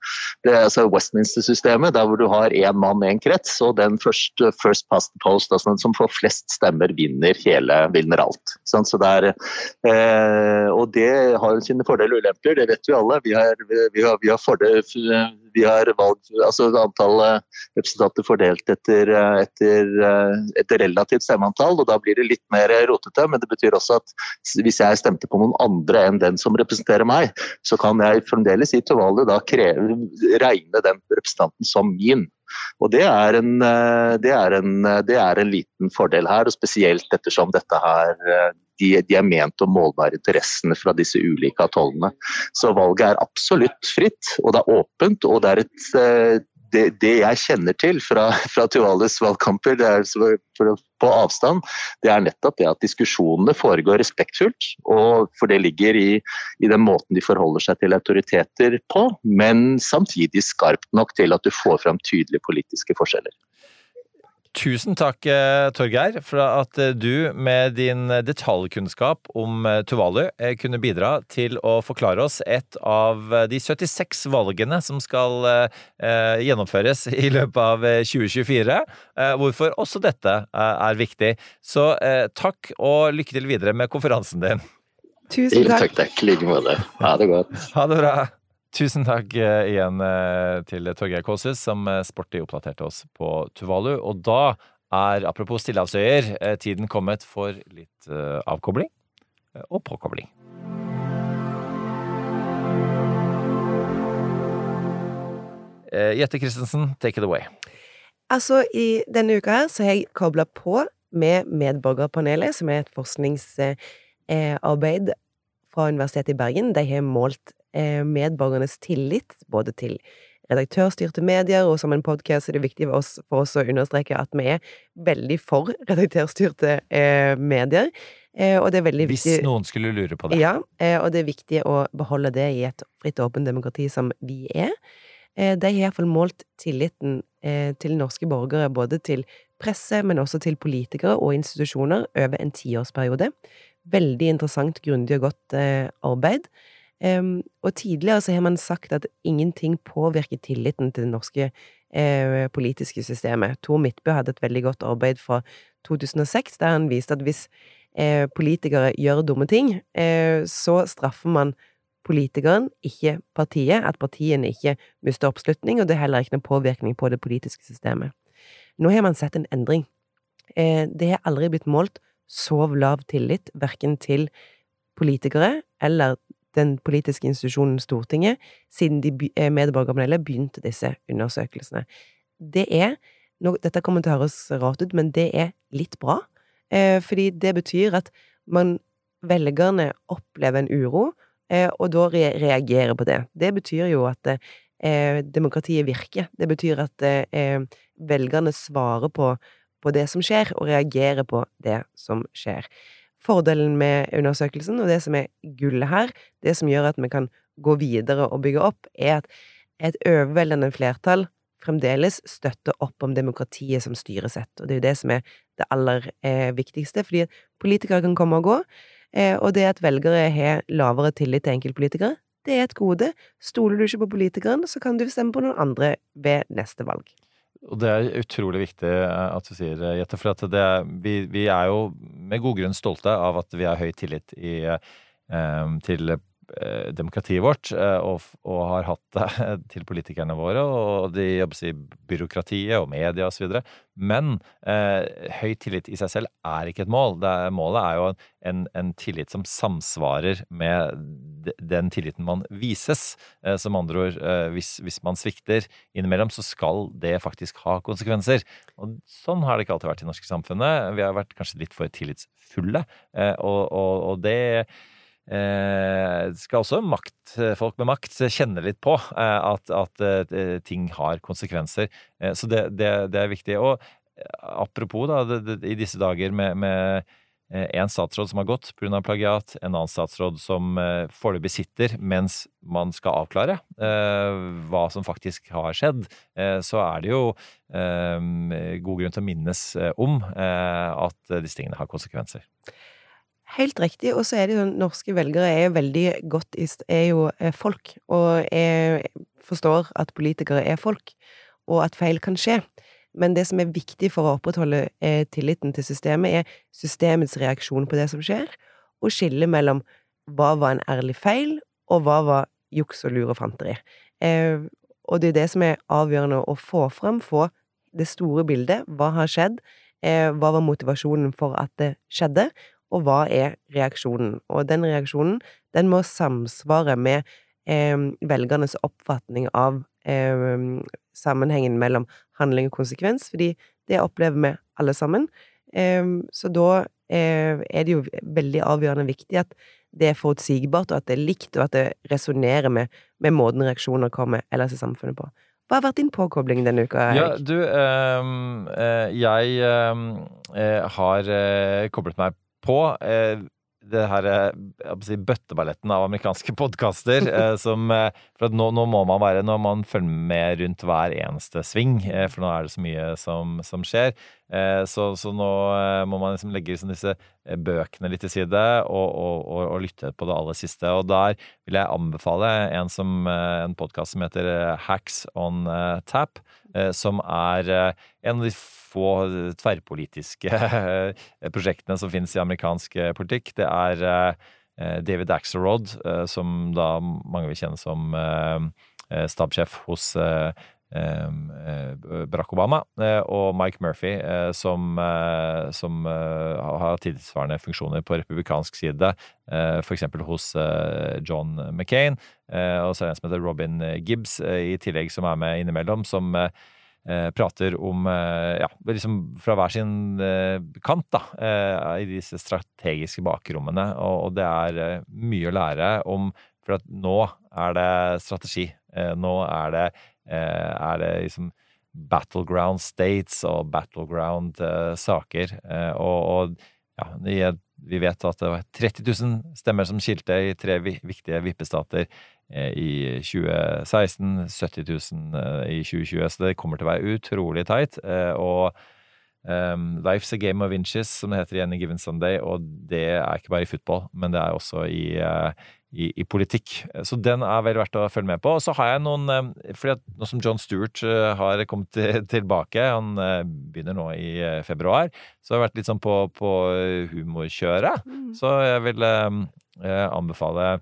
altså Westminster-systemet, der hvor du har én mann, én krets, og den first, first past the post, altså den som får flest stemmer, vinner hele, vinner alt. Så det er, og det har sine fordeler og ulemper, det vet vi alle. Vi har, vi har, vi har fordel, vi har valg, altså antall representanter fordelt etter, etter, etter relativt stemmeantall, og da blir det litt mer rotete. Men det betyr også at hvis jeg stemte på noen andre enn den som representerer meg, så kan jeg fremdeles i Tuvalu da kreve, regne den representanten som min. Og det er, en, det, er en, det er en liten fordel her, og spesielt ettersom dette her de, de, er ment å målbære interessene fra disse ulike atollene. Så valget er absolutt fritt, og det er åpent, og det er et det, det, jeg kjenner til fra, fra Tuvales valgkamper, er på avstand, det er nettopp det at diskusjonene foregår respektfullt. og For det ligger i, i den måten de forholder seg til autoriteter på, men samtidig skarpt nok til at du får fram tydelige politiske forskjeller. Tusen takk, eh, Torgeir, for at eh, du med din detaljkunnskap om eh, Tuvalu kunne bidra til å forklare oss et av de 76 valgene som skal gjennomføres i løpet av 2024. Hvorfor også dette er viktig. Så takk og lykke til videre med konferansen din. Tusen takk. Takk, i like måte. Ha det godt. Ha det bra. Tusen takk eh, igjen eh, til Torgeir Kåsus, som eh, sporty oppdaterte oss på Tuvalu. Og da er, apropos stillehavsøyer, tiden kommet for litt avkobling og påkobling. Jette Christensen, take it away. Altså, i denne uka her så har jeg kobla på med Medborgerpanelet, som er et forskningsarbeid fra Universitetet i Bergen. De har målt medborgernes tillit, både til redaktørstyrte medier, og som en podkast er det viktig for oss, for oss, å understreke at vi er veldig for redaktørstyrte eh, medier. Eh, og det er veldig Hvis viktig noen skulle lure på det. Ja, eh, og det er viktig å beholde det i et fritt åpent demokrati som vi er. Eh, de har iallfall målt tilliten eh, til norske borgere, både til presse, men også til politikere og institusjoner, over en tiårsperiode. Veldig interessant, grundig og godt arbeid. Um, og tidligere så har man sagt at ingenting påvirker tilliten til det norske uh, politiske systemet. Tor Midtbø hadde et veldig godt arbeid fra 2006, der han viste at hvis uh, politikere gjør dumme ting, uh, så straffer man politikeren, ikke partiet. At partiene ikke mister oppslutning, og det er heller ikke noen påvirkning på det politiske systemet. Nå har man sett en endring. det har aldri blitt målt så lav tillit, verken til politikere eller den politiske institusjonen Stortinget, siden de eh, medborgerpanelet begynte disse undersøkelsene. Det er Dette kommer til å høres rart ut, men det er litt bra. Eh, fordi det betyr at man, velgerne, opplever en uro, eh, og da re reagerer på det. Det betyr jo at demokratiet virker. Det betyr at velgerne svarer på, på det som skjer, og reagerer på det som skjer. Fordelen med undersøkelsen, og det som er gullet her, det som gjør at vi kan gå videre og bygge opp, er at et overveldende flertall fremdeles støtter opp om demokratiet som styresett. Og det er jo det som er det aller eh, viktigste, fordi politikere kan komme og gå, eh, og det at velgere har lavere tillit til enkeltpolitikere, det er et gode. Stoler du ikke på politikeren, så kan du stemme på noen andre ved neste valg. Og det er utrolig viktig eh, at du sier, eh, Jette, for det, vi, vi, er jo med god grunn stolte av at vi har høy tillit i, eh, til demokratiet vårt, og, og, har hatt det til politikerne våre og de, jobber i byråkratiet og media osv. Men eh, høy tillit i seg selv er ikke et mål. Er, målet er jo en, en, tillit som samsvarer med den tilliten man vises. Eh, som andre ord, eh, hvis, hvis, man svikter innimellom, så skal det faktisk ha konsekvenser. Og sånn har det ikke alltid vært i det norske samfunnet. Vi har vært kanskje litt for tillitsfulle, eh, og, og, og det skal også makt, folk med makt kjenne litt på at, at ting har konsekvenser. Så det, det, det, er viktig. Og apropos, da, i disse dager med, med en statsråd som har gått pga. plagiat, en annen statsråd som eh, foreløpig sitter mens man skal avklare eh, hva som faktisk har skjedd, eh, så er det jo eh, god grunn til å minnes om at disse tingene har konsekvenser. Helt riktig. Og så er det jo norske velgere er jo veldig godt er jo eh, folk, og jeg forstår at politikere er folk, og at feil kan skje. Men det som er viktig for å opprettholde eh, tilliten til systemet, er systemets reaksjon på det som skjer, og skille mellom hva var en ærlig feil, og hva var juks og lurefanteri. Eh, og det er det som er avgjørende å få fram, få det store bildet. Hva har skjedd? Eh, hva var motivasjonen for at det skjedde? og hva er reaksjonen? Og den reaksjonen, den må samsvare med eh, velgernes oppfatning av eh, sammenhengen mellom handling og konsekvens, fordi det opplever vi alle sammen. Eh, så da eh, er det jo veldig avgjørende viktig at det er forutsigbart, og at det er likt, og at det resonnerer med, med måten reaksjoner kommer ellers i samfunnet på. Hva har vært din påkobling denne uka? Ja, Erik? du, ehm, eh, jeg ehm, eh, har eh, koblet meg på eh, det her eh, si, bøtteballetten av amerikanske podkaster. eh, som eh, nå, nå må man være Nå må man følge med rundt hver eneste sving, for nå er det så mye som, som skjer. Eh, så, så nå eh, må man liksom legge liksom disse eh, bøkene litt til side og, og, og, og lytte på det aller siste. Og der vil jeg anbefale en, som, en podkast som heter Hacks on Tap, som er en av de få tverrpolitiske prosjektene som finnes i amerikansk politikk. Det er David Axelrod, som da mange vil kjenne som stabssjef hos Barack Obama, eh, og Mike Murphy, eh, som, eh, som eh, har tilsvarende funksjoner på republikansk side, eh, f.eks. hos eh, John McCain. Eh, og så er det en som heter Robin Gibbs eh, i tillegg, som er med innimellom, som eh, eh, prater om eh, Ja, liksom fra hver sin eh, kant, da, eh, i disse strategiske bakrommene. Og, det er eh, mye å lære om, for at nå er det strategi. Eh, nå er det, eh, er det liksom battleground states og battleground eh, saker. Eh, og, og ja, vi, vet at det var 30 000 stemmer som skilte i tre viktige vippestater eh, i 2016, 70 000 eh, i 2020, så det kommer til å være utrolig teit. Eh, og um, Life's a game of inches, som det heter igjen i Given Sunday, og det er ikke bare i fotball, men det er også i, uh, i, i politikk. Så den er vel verdt å følge med på. Og så har jeg noen um, fordi at nå som John Stewart uh, har kommet til- tilbake, han uh, begynner nå i februar, så har jeg vært litt sånn på, på humorkjøret. Så jeg vil um, anbefale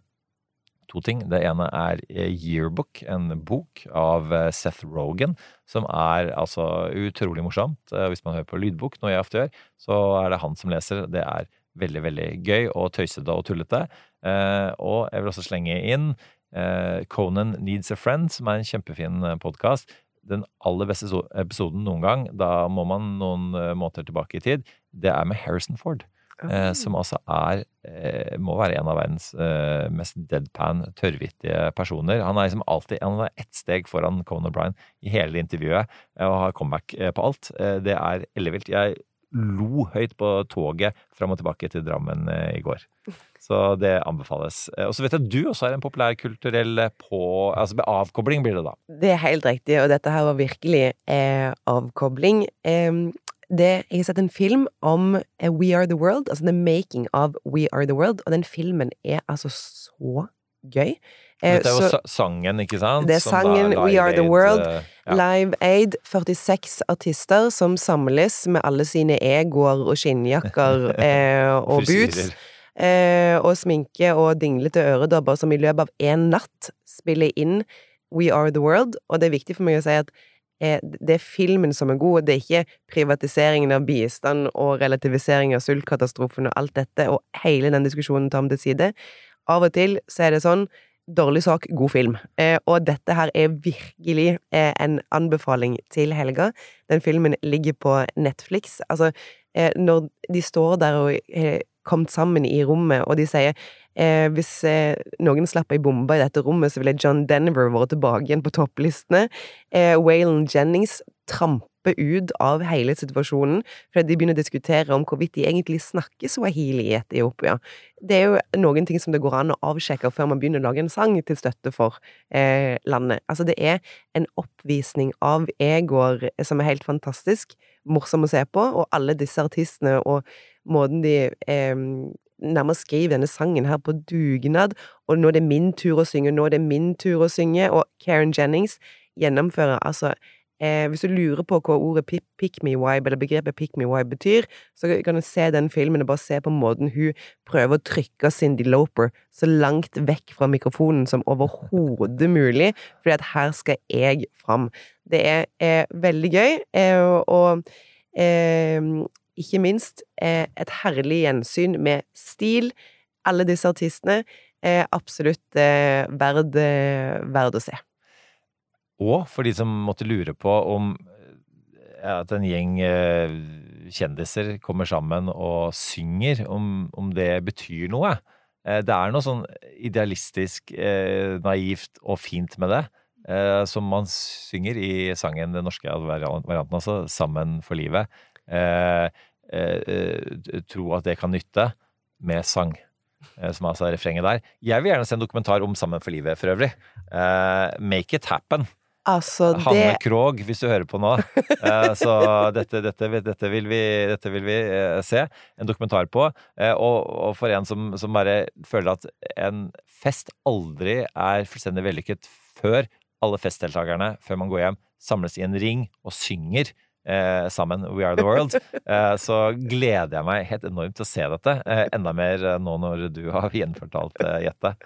to ting. Det ene er eh, Yearbook, en bok av eh, Seth Rogan, som er altså utrolig morsomt. Eh, Hvis man hører på lydbok, noe jeg ofte gjør, så er det han som leser. Det er veldig, veldig gøy og tøysete og tullete. Og jeg vil også slenge inn Conan Needs a Friend, som er en kjempefin podkast. Den aller beste episoden noen gang, da må man noen måneder tilbake i tid, det er med Harrison Ford. Eh, som altså er eh, må være en av verdens eh, mest deadpan, tørrvittige personer. Han er liksom alltid han er ett steg foran Conan O'Brien i hele intervjuet eh, og har comeback eh, på alt. Eh, det er ellevilt. Jeg lo høyt på toget fram og tilbake til Drammen i går. Så det anbefales. Og så vet jeg at du også er en populærkulturell kulturell på Altså med avkobling blir det da. Det er helt riktig, og dette her var virkelig avkobling. Det, jeg har sett en film om eh, We Are The World, altså the making of We Are The World, og den filmen er altså så gøy. Eh, Dette er jo så- sangen, ikke sant? Det er sangen We Are The Aid, World. eh, ja. Live Aid, 46 artister som samles med alle sine egoer og skinnjakker eh, og boots. Eh, og sminke og dinglete øredobber som i løpet av én natt spiller inn We Are The World. Og det er viktig for meg å si at eh, det er filmen som er god, det er ikke privatiseringen av bistand og relativisering av sultkatastrofen og alt dette, og hele den diskusjonen tar vi til side. Av og til så er det sånn Dårlig sak, god film. Eh, og dette her er virkelig eh, en anbefaling til helga. Den filmen ligger på Netflix. Altså, eh, når de står der og har kommet sammen i rommet, og de sier eh, hvis eh, noen slapp ei bombe i dette rommet, så ville John Denver vært tilbake igjen på topplistene. Eh, Waylon Jennings tramper ut av hele situasjonen, fordi de begynner å diskutere om hvorvidt de egentlig snakker swahili i Etiopia. Det er jo noen ting som det går an å avsjekke før man begynner å lage en sang til støtte for eh, landet. Altså, det er en oppvisning av egoer som er helt fantastisk, morsom å se på, og alle disse artistene og måten de eh, nærmest skriver denne sangen her på dugnad, og nå er det min tur å synge, nå er det min tur å synge, og Karen Jennings gjennomfører altså Eh, hvis du lurer på hva ordet pick, me vibe, eller begrepet pick me vibe betyr, så kan du se den filmen og bare se på måten hun prøver å trykke Cindy Loper så langt vekk fra mikrofonen som overhodet mulig, fordi at her skal jeg fram. Det er, er veldig gøy, eh, og eh, ikke minst eh, et herlig gjensyn med stil. Alle disse artistene er absolutt eh, verd, eh, verd å se. Og for de som måtte lure på om at en gjeng kjendiser kommer sammen og synger, om, om det betyr noe. Det er noe sånn idealistisk, naivt og fint med det. som man synger i sangen, den norske varianten altså, 'Sammen for livet', eh, eh, eh, tro at det kan nytte med sang. Som altså er refrenget der. Jeg vil gjerne se en dokumentar om Sammen for livet for øvrig. Eh, make it happen. Altså, Hanne det Krogh, hvis du hører på nå. Eh, så dette, dette, dette, vil vi, dette vil vi se en dokumentar på. Og, og for en som, som bare føler at en fest aldri er fullstendig vellykket før alle festdeltakerne, før man går hjem, samles i en ring og synger eh, sammen We Are The World, eh, så gleder jeg meg helt enormt til å se dette. Eh, enda mer eh, nå når du har gjenfortalt eh, Jette.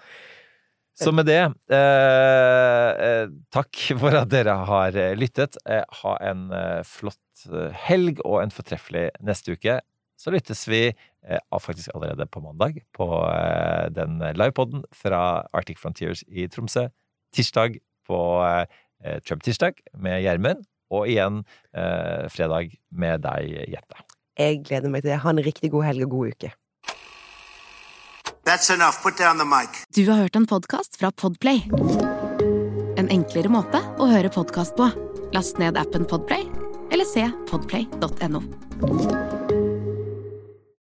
Så med det, eh, eh, takk for at dere har eh, lyttet. Eh, ha en eh, flott eh, helg og en fortreffelig neste uke. Så lyttes vi eh, faktisk allerede på mandag på eh, den livepoden fra Arctic Frontiers i Tromsø. Tirsdag på eh, Trump-tirsdag med Gjermund. Og igjen eh, fredag med deg, Jette. Jeg gleder meg til det. Ha en riktig god helg og god uke. That's enough. Put down the mic. Du har hørt en podkast fra Podplay. En enklere måte å høre podkast på. Last ned appen Podplay, eller se podplay.no.